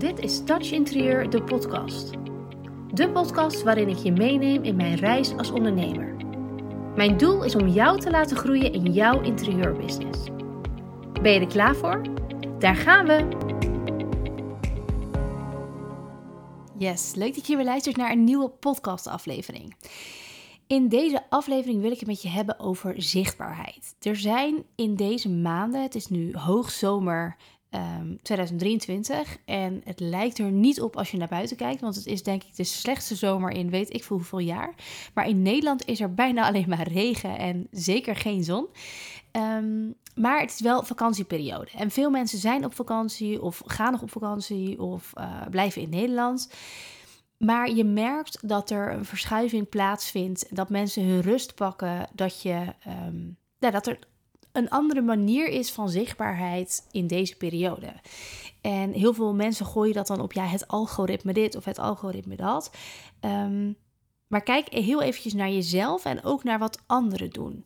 Dit is Touch Interieur, de podcast. De podcast waarin ik je meeneem in mijn reis als ondernemer. Mijn doel is om jou te laten groeien in jouw interieurbusiness. Ben je er klaar voor? Daar gaan we! Yes, leuk dat je weer luistert naar een nieuwe podcastaflevering. In deze aflevering wil ik het met je hebben over zichtbaarheid. Er zijn in deze maanden, het is nu hoogzomer 2023. Ehm, en het lijkt er niet op als je naar buiten kijkt, want het is denk ik de slechtste zomer in weet ik veel hoeveel jaar. Maar in Nederland is er bijna alleen maar regen en zeker geen zon. Ehm, maar het is wel vakantieperiode. En veel mensen zijn op vakantie of gaan nog op vakantie of uh, blijven in Nederland. Maar je merkt dat er een verschuiving plaatsvindt, dat mensen hun rust pakken, dat, je, um, ja, dat er een andere manier is van zichtbaarheid in deze periode. En heel veel mensen gooien dat dan op ja, het algoritme dit of het algoritme dat. Um, maar kijk heel eventjes naar jezelf en ook naar wat anderen doen.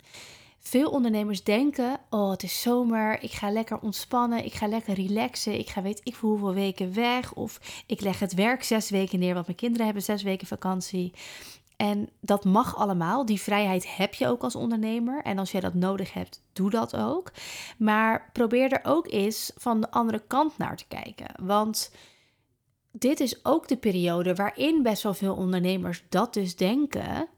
Veel ondernemers denken: Oh, het is zomer, ik ga lekker ontspannen, ik ga lekker relaxen, ik ga weet ik voor hoeveel weken weg. Of ik leg het werk zes weken neer, want mijn kinderen hebben zes weken vakantie. En dat mag allemaal. Die vrijheid heb je ook als ondernemer. En als jij dat nodig hebt, doe dat ook. Maar probeer er ook eens van de andere kant naar te kijken. Want dit is ook de periode waarin best wel veel ondernemers dat dus denken.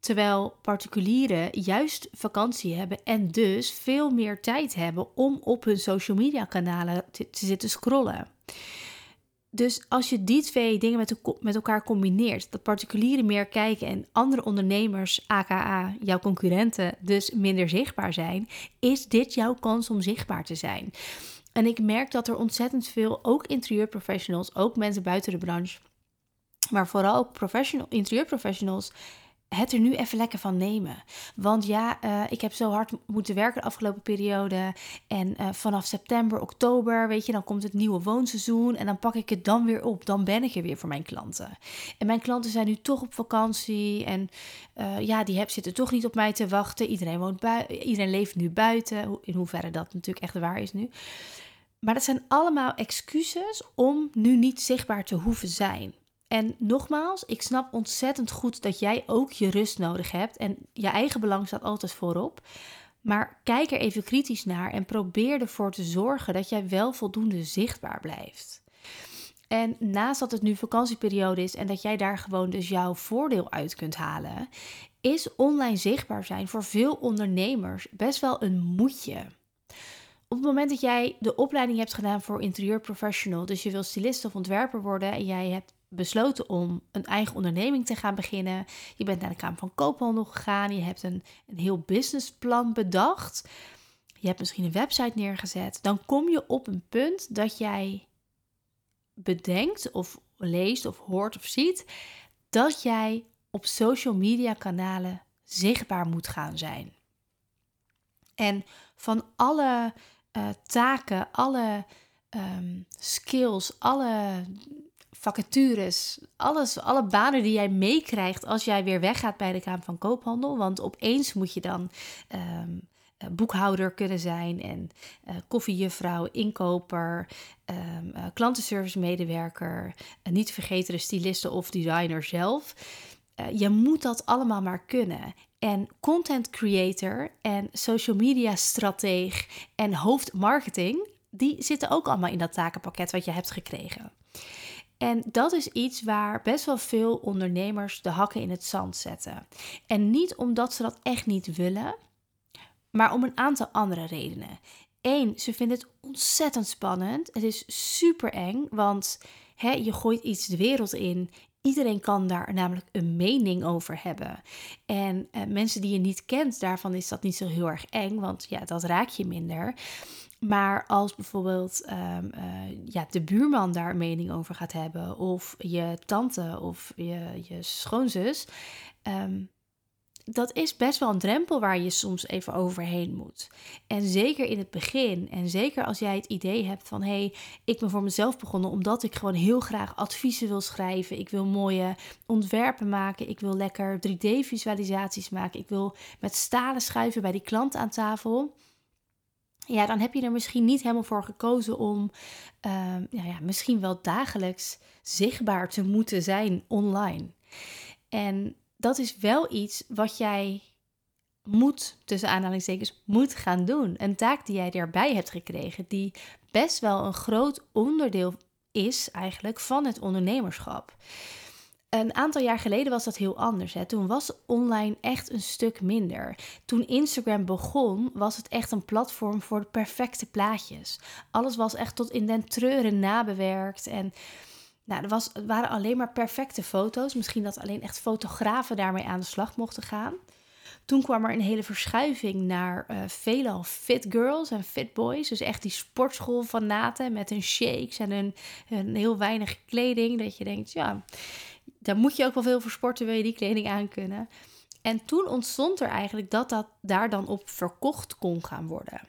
Terwijl particulieren juist vakantie hebben en dus veel meer tijd hebben om op hun social media kanalen te, te zitten scrollen. Dus als je die twee dingen met, elkaar combineert, dat particulieren meer kijken en andere ondernemers, aka jouw concurrenten, dus minder zichtbaar zijn, is dit jouw kans om zichtbaar te zijn. En ik merk dat er ontzettend veel, ook interieurprofessionals, ook mensen buiten de branche, maar vooral ook professional, interieurprofessionals, het er nu even lekker van nemen. Want ja, uh, ik heb zo hard moeten werken de afgelopen periode. En uh, vanaf september, oktober, weet je, dan komt het nieuwe woonseizoen. En dan pak ik het dan weer op. Dan ben ik er weer voor mijn klanten. En mijn klanten zijn nu toch op vakantie. En uh, ja, die heb, zitten toch niet op mij te wachten. Iedereen, woont iedereen leeft nu buiten. In hoeverre dat natuurlijk echt waar is nu. Maar dat zijn allemaal excuses om nu niet zichtbaar te hoeven zijn. En nogmaals, ik snap ontzettend goed dat jij ook je rust nodig hebt en je eigen belang staat altijd voorop. Maar kijk er even kritisch naar en probeer ervoor te zorgen dat jij wel voldoende zichtbaar blijft. En naast dat het nu vakantieperiode is en dat jij daar gewoon dus jouw voordeel uit kunt halen, is online zichtbaar zijn voor veel ondernemers best wel een moedje. Op het moment dat jij de opleiding hebt gedaan voor interieurprofessional, dus je wil stylist of ontwerper worden en jij hebt besloten om een eigen onderneming te gaan beginnen. Je bent naar de Kamer van Koophandel gegaan. Je hebt een, een heel businessplan bedacht. Je hebt misschien een website neergezet. Dan kom je op een punt dat jij bedenkt of leest of hoort of ziet dat jij op social media kanalen zichtbaar moet gaan zijn. En van alle uh, taken, alle um, skills, alle vacatures, alles, alle banen die jij meekrijgt als jij weer weggaat bij de Kamer van Koophandel. Want opeens moet je dan um, boekhouder kunnen zijn en uh, koffiejuffrouw, inkoper, um, uh, klantenservice medewerker, uh, niet vergeten de stylisten of designer zelf. je moet dat allemaal maar kunnen. En content creator en social media strateeg en hoofdmarketing, die zitten ook allemaal in dat takenpakket wat je hebt gekregen. En dat is iets waar best wel veel ondernemers de hakken in het zand zetten. En niet omdat ze dat echt niet willen, maar om een aantal andere redenen. Eén, ze vinden het ontzettend spannend. Het is super eng, want hè, je gooit iets de wereld in. Iedereen kan daar namelijk een mening over hebben. En eh, mensen die je niet kent, daarvan is dat niet zo heel erg eng, want ja, dat raak je minder. Maar als bijvoorbeeld um, uh, ja, de buurman daar een mening over gaat hebben, of je tante of je, je schoonzus, um, dat is best wel een drempel waar je soms even overheen moet. En zeker in het begin, en zeker als jij het idee hebt van hé, hey, ik ben voor mezelf begonnen omdat ik gewoon heel graag adviezen wil schrijven. Ik wil mooie ontwerpen maken. Ik wil lekker 3D-visualisaties maken. Ik wil met stalen schuiven bij die klant aan tafel ja, dan heb je er misschien niet helemaal voor gekozen om uh, ja, misschien wel dagelijks zichtbaar te moeten zijn online. En dat is wel iets wat jij moet, tussen aanhalingstekens, moet gaan doen. Een taak die jij erbij hebt gekregen, die best wel een groot onderdeel is eigenlijk van het ondernemerschap. Een aantal jaar geleden was dat heel anders. Hè. Toen was online echt een stuk minder. Toen Instagram begon, was het echt een platform voor de perfecte plaatjes. Alles was echt tot in den treuren nabewerkt. En nou, er was, waren alleen maar perfecte foto's. Misschien dat alleen echt fotografen daarmee aan de slag mochten gaan. Toen kwam er een hele verschuiving naar uh, veelal fit girls en fit boys. Dus echt die sportschoolfanaten met hun shakes en hun, hun heel weinig kleding. Dat je denkt, ja, daar moet je ook wel veel voor sporten, wil je die kleding aan kunnen. En toen ontstond er eigenlijk dat dat daar dan op verkocht kon gaan worden.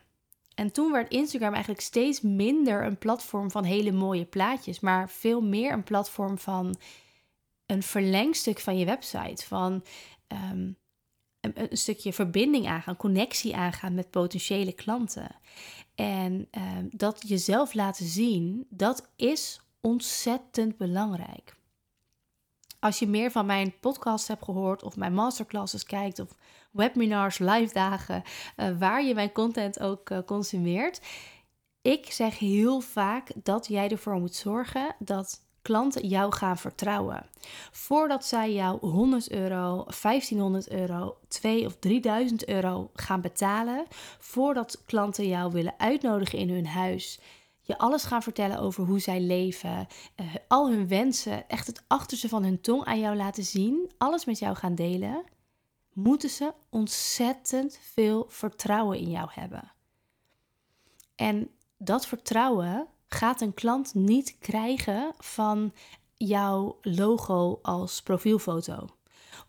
En toen werd Instagram eigenlijk steeds minder een platform van hele mooie plaatjes, maar veel meer een platform van een verlengstuk van je website. Van ehm, een, stukje verbinding aangaan, connectie aangaan met potentiële klanten. En um, dat jezelf laten zien, dat is ontzettend belangrijk. Als je meer van mijn podcast hebt gehoord of mijn masterclasses kijkt of webinars, live dagen, uh, waar je mijn content ook uh, consumeert. Ik zeg heel vaak dat jij ervoor moet zorgen dat klanten jou gaan vertrouwen. Voordat zij jou 100 euro, 1500 euro, 2 of 3000 euro gaan betalen, voordat klanten jou willen uitnodigen in hun huis, je alles gaan vertellen over hoe zij leven, uh, al hun wensen, echt het achterste van hun tong aan jou laten zien, alles met jou gaan delen, moeten ze ontzettend veel vertrouwen in jou hebben. En dat vertrouwen gaat een klant niet krijgen van jouw logo als profielfoto.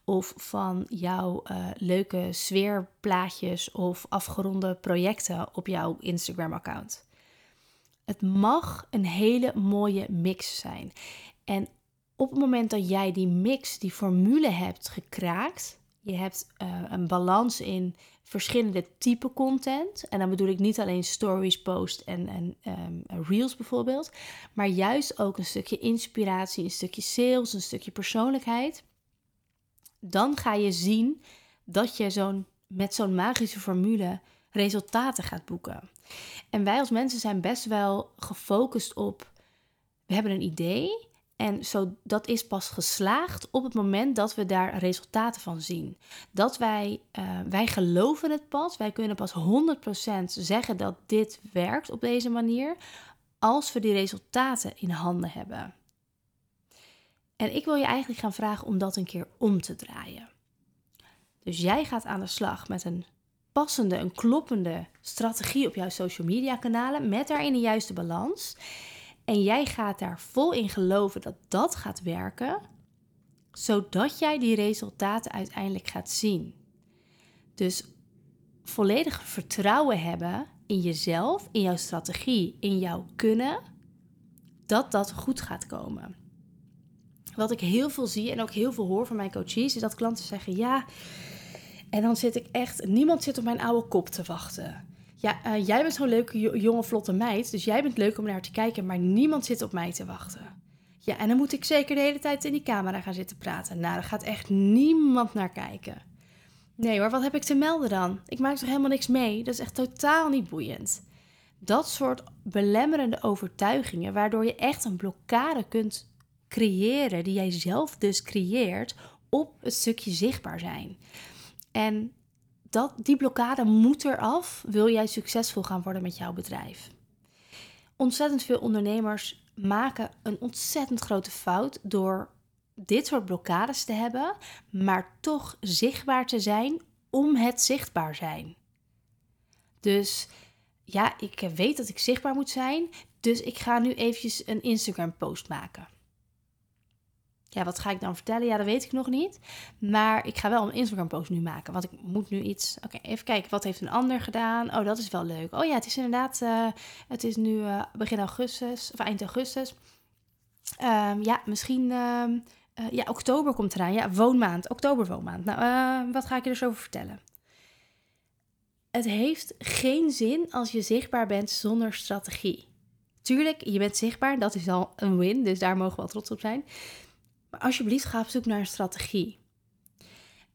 Of van jouw uh, leuke sfeerplaatjes of afgeronde projecten op jouw Instagram-account. Het mag een hele mooie mix zijn. En op het moment dat jij die mix, die formule hebt gekraakt, je hebt uh, een balans in verschillende type content. En dan bedoel ik niet alleen stories, post en, en um, reels bijvoorbeeld, maar juist ook een stukje inspiratie, een stukje sales, een stukje persoonlijkheid. Dan ga je zien dat je zo'n, met zo'n magische formule resultaten gaat boeken. En wij als mensen zijn best wel gefocust op, we hebben een idee en zo, dat is pas geslaagd op het moment dat we daar resultaten van zien. Dat wij, uh, wij geloven het pas, wij kunnen pas 100% zeggen dat dit werkt op deze manier, als we die resultaten in handen hebben. En ik wil je eigenlijk gaan vragen om dat een keer om te draaien. Dus jij gaat aan de slag met een passende, een kloppende strategie op jouw social media kanalen met daarin de juiste balans. En jij gaat daar vol in geloven dat dat gaat werken, zodat jij die resultaten uiteindelijk gaat zien. Dus volledig vertrouwen hebben in jezelf, in jouw strategie, in jouw kunnen, dat dat goed gaat komen. Wat ik heel veel zie en ook heel veel hoor van mijn coaches, is dat klanten zeggen: Ja, en dan zit ik echt, niemand zit op mijn oude kop te wachten. Ja, uh, jij bent zo'n leuke, jonge, vlotte meid, dus jij bent leuk om naar te kijken, maar niemand zit op mij te wachten. Ja, en dan moet ik zeker de hele tijd in die camera gaan zitten praten. Nou, daar gaat echt niemand naar kijken. Nee hoor, wat heb ik te melden dan? Ik maak toch helemaal niks mee? Dat is echt totaal niet boeiend. Dat soort belemmerende overtuigingen, waardoor je echt een blokkade kunt creëren, die jij zelf dus creëert, op het stukje zichtbaar zijn. En dat, die blokkade moet eraf, wil jij succesvol gaan worden met jouw bedrijf. Ontzettend veel ondernemers maken een ontzettend grote fout door dit soort blokkades te hebben, maar toch zichtbaar te zijn om het zichtbaar zijn. Dus ja, ik weet dat ik zichtbaar moet zijn, dus ik ga nu eventjes een Instagram post maken. Ja, wat ga ik dan vertellen? Ja, dat weet ik nog niet. Maar ik ga wel een Instagram-post nu maken. Want ik moet nu iets. Oké, even kijken. Wat heeft een ander gedaan? Oh, dat is wel leuk. Oh ja, het is inderdaad. Uh, het is nu uh, begin augustus. Of eind augustus. Um, ja, misschien. Uh, ja, oktober komt eraan. Ja, woonmaand. Oktober woonmaand. Nou, wat ga ik je dus over vertellen? het heeft geen zin als je zichtbaar bent zonder strategie. Tuurlijk, je bent zichtbaar, dat is al een win, dus daar mogen we wel trots op zijn. Maar alsjeblieft, ga op zoek naar een strategie.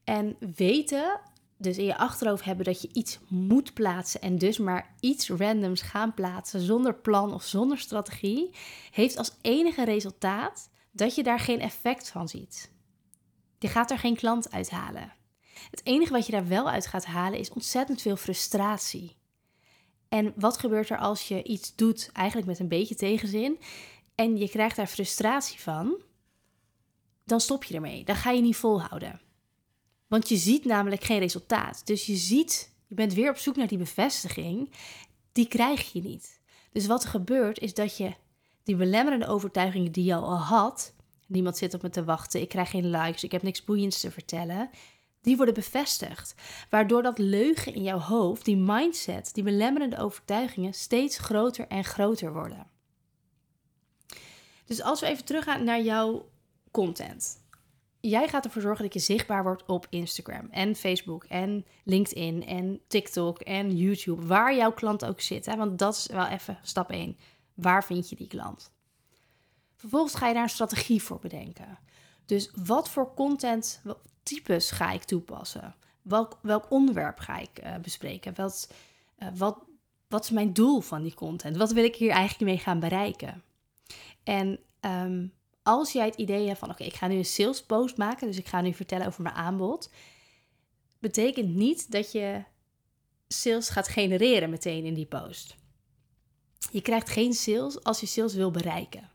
En weten, dus in je achterhoofd hebben dat je iets moet plaatsen en dus maar iets randoms gaan plaatsen zonder plan of zonder strategie, heeft als enige resultaat dat je daar geen effect van ziet. Je gaat er geen klant uithalen. Het enige wat je daar wel uit gaat halen is ontzettend veel frustratie. En wat gebeurt er als je iets doet, eigenlijk met een beetje tegenzin, en je krijgt daar frustratie van? Dan stop je ermee. Dan ga je niet volhouden. Want je ziet namelijk geen resultaat. Dus je ziet, je bent weer op zoek naar die bevestiging. Die krijg je niet. Dus wat er gebeurt is dat je die belemmerende overtuigingen die je al had, niemand zit op me te wachten, ik krijg geen likes, ik heb niks boeiends te vertellen, die worden bevestigd. Waardoor dat leugen in jouw hoofd, die mindset, die belemmerende overtuigingen steeds groter en groter worden. Dus als we even teruggaan naar jouw content. Jij gaat ervoor zorgen dat je zichtbaar wordt op Instagram en Facebook en LinkedIn en TikTok en YouTube, waar jouw klant ook zit. Hè? Want dat is wel even stap 1. Waar vind je die klant? Vervolgens ga je daar een strategie voor bedenken. Dus wat voor content types ga ik toepassen? Welk, welk onderwerp ga ik uh, bespreken? Wat, uh, wat, wat is mijn doel van die content? Wat wil ik hier eigenlijk mee gaan bereiken? En um, als jij het idee hebt van oké, ik ga nu een sales post maken, dus ik ga nu vertellen over mijn aanbod, betekent niet dat je sales gaat genereren meteen in die post. Je krijgt geen sales als je sales wil bereiken.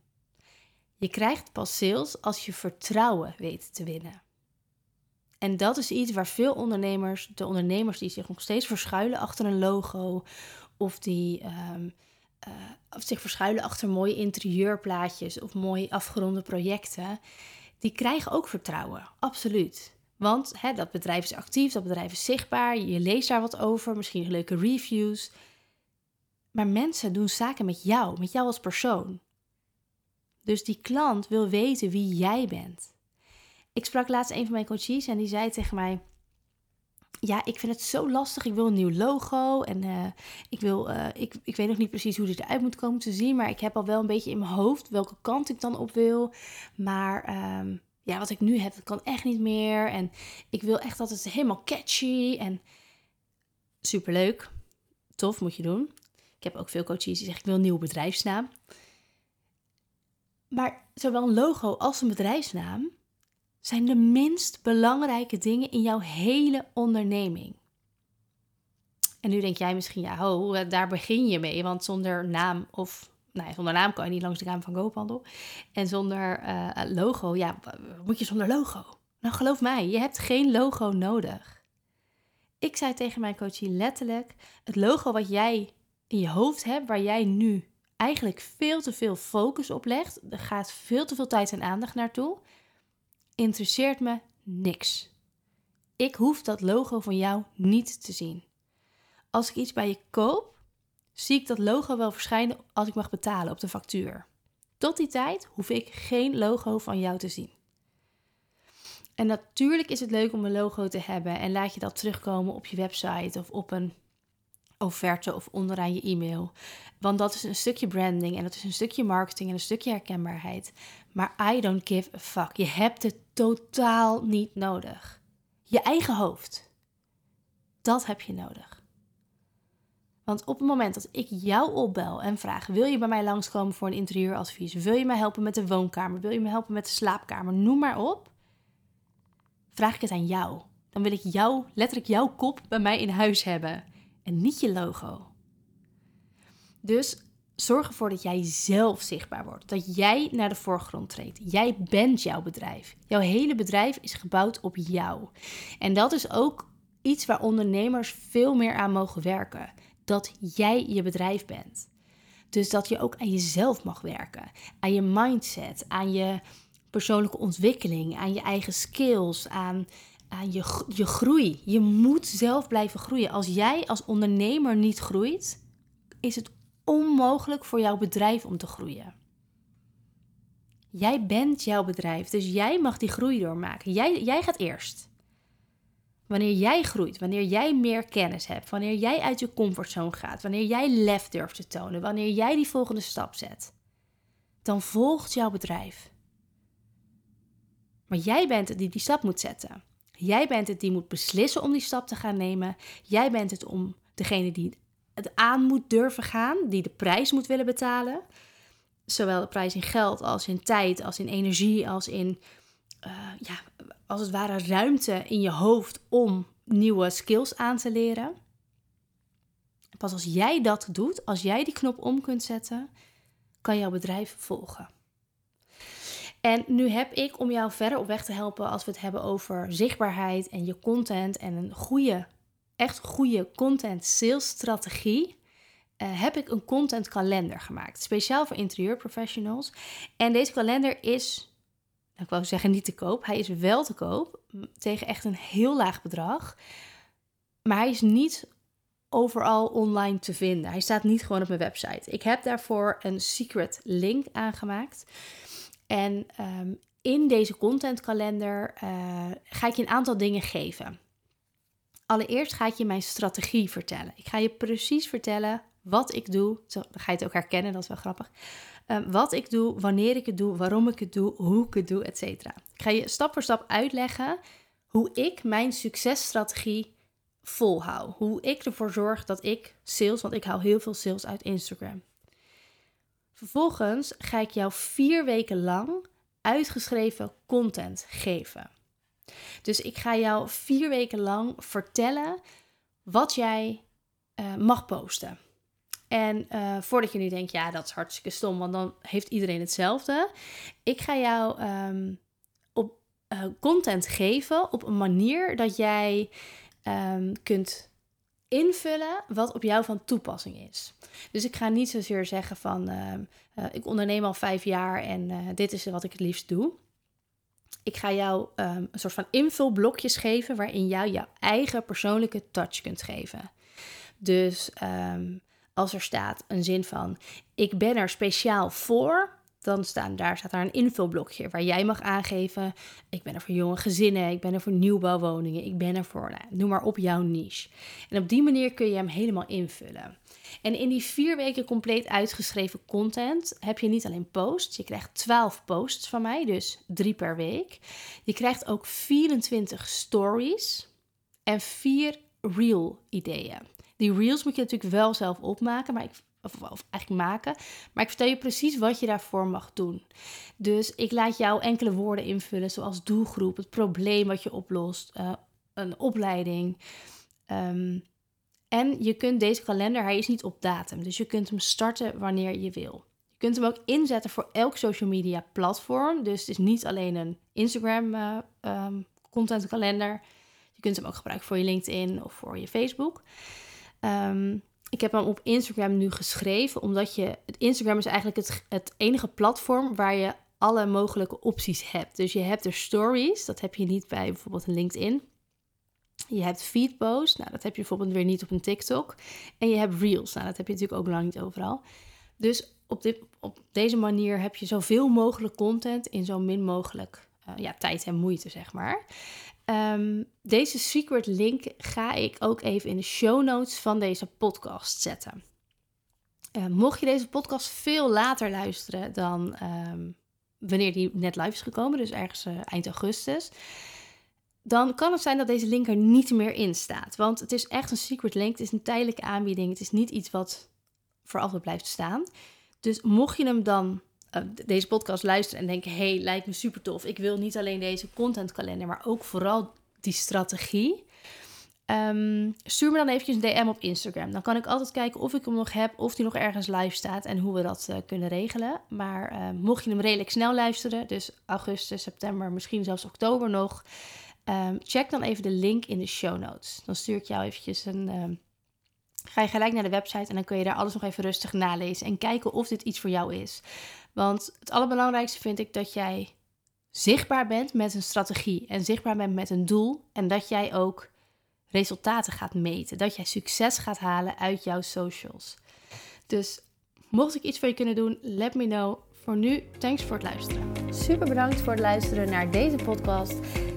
Je krijgt pas sales als je vertrouwen weet te winnen. En dat is iets waar veel ondernemers, de ondernemers die zich nog steeds verschuilen achter een logo of die um, uh, zich verschuilen achter mooie interieurplaatjes of mooi afgeronde projecten, die krijgen ook vertrouwen. Absoluut. Want hè, dat bedrijf is actief, dat bedrijf is zichtbaar, je leest daar wat over, misschien leuke reviews. Maar mensen doen zaken met jou, met jou als persoon. Dus die klant wil weten wie jij bent. Ik sprak laatst een van mijn coaches en die zei tegen mij: ja, ik vind het zo lastig. Ik wil een nieuw logo en uh, ik, wil, uh, ik, ik weet nog niet precies hoe dit eruit moet komen te zien, maar ik heb al wel een beetje in mijn hoofd welke kant ik dan op wil. Maar um, ja, wat ik nu heb, dat kan echt niet meer. En ik wil echt dat het helemaal catchy en superleuk. Tof, moet je doen. Ik heb ook veel coaches die zeggen, ik wil een nieuwe bedrijfsnaam. Maar zowel een logo als een bedrijfsnaam zijn de minst belangrijke dingen in jouw hele onderneming. En nu denk jij misschien, ja, ho, eh, daar begin je mee. Want zonder naam of, nou zonder naam kan je niet langs de raam van koophandel. En zonder uh, logo, ja, moet je zonder logo? Nou, geloof mij, je hebt geen logo nodig. Ik zei tegen mijn coachie letterlijk, het logo wat jij in je hoofd hebt, waar jij nu eigenlijk veel te veel focus op legt, er gaat veel te veel tijd en aandacht naartoe interesseert me niks. Ik hoef dat logo van jou niet te zien. Als ik iets bij je koop, zie ik dat logo wel verschijnen als ik mag betalen op de factuur. Tot die tijd hoef ik geen logo van jou te zien. En natuurlijk is het leuk om een logo te hebben en laat je dat terugkomen op je website of op een offerte of onderaan je e-mail. Want dat is een stukje branding en dat is een stukje marketing en een stukje herkenbaarheid. Maar I don't give a fuck. Je hebt het totaal niet nodig. Je eigen hoofd. Dat heb je nodig. Want op het moment dat ik jou opbel en vraag: wil je bij mij langskomen voor een interieuradvies? Wil je mij helpen met de woonkamer? Wil je me helpen met de slaapkamer? Noem maar op. Vraag ik het aan jou. Dan wil ik jou, letterlijk jouw kop bij mij in huis hebben en niet je logo. Dus zorg ervoor dat jij zelf zichtbaar wordt. Dat jij naar de voorgrond treedt. Jij bent jouw bedrijf. Jouw hele bedrijf is gebouwd op jou. En dat is ook iets waar ondernemers veel meer aan mogen werken. Dat jij je bedrijf bent. Dus dat je ook aan jezelf mag werken. Aan je mindset, aan je persoonlijke ontwikkeling, aan je eigen skills, aan, aan je, je groei. Je moet zelf blijven groeien. Als jij als ondernemer niet groeit, is het onmogelijk voor jouw bedrijf om te groeien. Jij bent jouw bedrijf, dus jij mag die groei doormaken. Jij, jij gaat eerst. Wanneer jij groeit, wanneer jij meer kennis hebt, wanneer jij uit je comfortzone gaat, wanneer jij lef durft te tonen, wanneer jij die volgende stap zet, dan volgt jouw bedrijf. Maar jij bent het die die stap moet zetten. Jij bent het die moet beslissen om die stap te gaan nemen. Jij bent het om degene die het aan moet durven gaan, die de prijs moet willen betalen. Zowel de prijs in geld als in tijd, als in energie, als in, uh, ja, als het ware ruimte in je hoofd om nieuwe skills aan te leren. Pas als jij dat doet, als jij die knop om kunt zetten, kan jouw bedrijf volgen. En nu heb ik om jou verder op weg te helpen als we het hebben over zichtbaarheid en je content en een goede, echt goede content sales strategie. Uh, heb ik een content kalender gemaakt, speciaal voor interieurprofessionals. En deze kalender is, nou, ik wou zeggen niet te koop, hij is wel te koop tegen echt een heel laag bedrag. Maar hij is niet overal online te vinden. Hij staat niet gewoon op mijn website. Ik heb daarvoor een secret link aangemaakt. En ehm, in deze contentkalender uh, ga ik je een aantal dingen geven. Allereerst ga ik je mijn strategie vertellen. Ik ga je precies vertellen wat ik doe. Dan ga je het ook herkennen, dat is wel grappig. Um, wat ik doe, wanneer ik het doe, waarom ik het doe, hoe ik het doe, etc. Ik ga je stap voor stap uitleggen hoe ik mijn successtrategie volhoud. Hoe ik ervoor zorg dat ik sales, want ik hou heel veel sales uit Instagram. Vervolgens ga ik jou vier weken lang uitgeschreven content geven. Dus ik ga jou vier weken lang vertellen wat jij uh, mag posten. En uh, voordat je nu denkt, ja, dat is hartstikke stom, want dan heeft iedereen hetzelfde. Ik ga jou um, op uh, content geven op een manier dat jij um, kunt invullen wat op jou van toepassing is. Dus ik ga niet zozeer zeggen van uh, uh, ik onderneem al vijf jaar en uh, dit is wat ik het liefst doe. Ik ga jou um, een soort van invulblokjes geven waarin jou jouw eigen persoonlijke touch kunt geven. Dus um, als er staat een zin van ik ben er speciaal voor, dan staan, daar staat daar een invulblokje waar jij mag aangeven: ik ben er voor jonge gezinnen, ik ben er voor nieuwbouwwoningen, ik ben er voor, nou, noem maar op jouw niche. En op die manier kun je hem helemaal invullen. En in die vier weken compleet uitgeschreven content heb je niet alleen posts, je krijgt 12 posts van mij, dus drie per week. Je krijgt ook 24 stories en vier reel ideeën. Die reels moet je natuurlijk wel zelf opmaken, maar ik of, eigenlijk maken. Maar ik vertel je precies wat je daarvoor mag doen. Dus ik laat jou enkele woorden invullen, zoals doelgroep, het probleem wat je oplost, uh, een opleiding. Um, en je kunt deze kalender, hij is niet op datum. Dus je kunt hem starten wanneer je wil. Je kunt hem ook inzetten voor elk social media platform. Dus het is niet alleen een Instagram uh, um, content kalender. Je kunt hem ook gebruiken voor je LinkedIn of voor je Facebook. Um, ik heb hem op Instagram nu geschreven, omdat je. Instagram is eigenlijk het, het enige platform waar je alle mogelijke opties hebt. Dus je hebt er stories, dat heb je niet bij bijvoorbeeld een LinkedIn. Je hebt feedposts, nou dat heb je bijvoorbeeld weer niet op een TikTok. En je hebt reels, nou dat heb je natuurlijk ook lang niet overal. Dus op, op deze manier heb je zoveel mogelijk content in zo min mogelijk uh, ja, tijd en moeite, zeg maar. Um, deze secret link ga ik ook even in de show notes van deze podcast zetten. Uh, mocht je deze podcast veel later luisteren dan um, wanneer die net live is gekomen, dus ergens uh, eind augustus, dan kan het zijn dat deze link er niet meer in staat. Want het is echt een secret link, het is een tijdelijke aanbieding, het is niet iets wat voor altijd blijft staan. Dus mocht je hem dan uh, deze podcast luisteren en denken: hey, lijkt me super tof. Ik wil niet alleen deze contentkalender, maar ook vooral die strategie. Um, stuur me dan eventjes een DM op Instagram. Dan kan ik altijd kijken of ik hem nog heb, of die nog ergens live staat en hoe we dat uh, kunnen regelen. Maar uh, mocht je hem redelijk snel luisteren, dus augustus, september, misschien zelfs oktober nog, um, check dan even de link in de show notes. Dan stuur ik jou eventjes een. Um, ga je gelijk naar de website en dan kun je daar alles nog even rustig nalezen en kijken of dit iets voor jou is. Want het allerbelangrijkste vind ik dat jij zichtbaar bent met een strategie en zichtbaar bent met een doel en dat jij ook resultaten gaat meten, dat jij succes gaat halen uit jouw socials. Dus mocht ik iets voor je kunnen doen, let me know. Voor nu, thanks voor het luisteren. Super bedankt voor het luisteren naar deze podcast.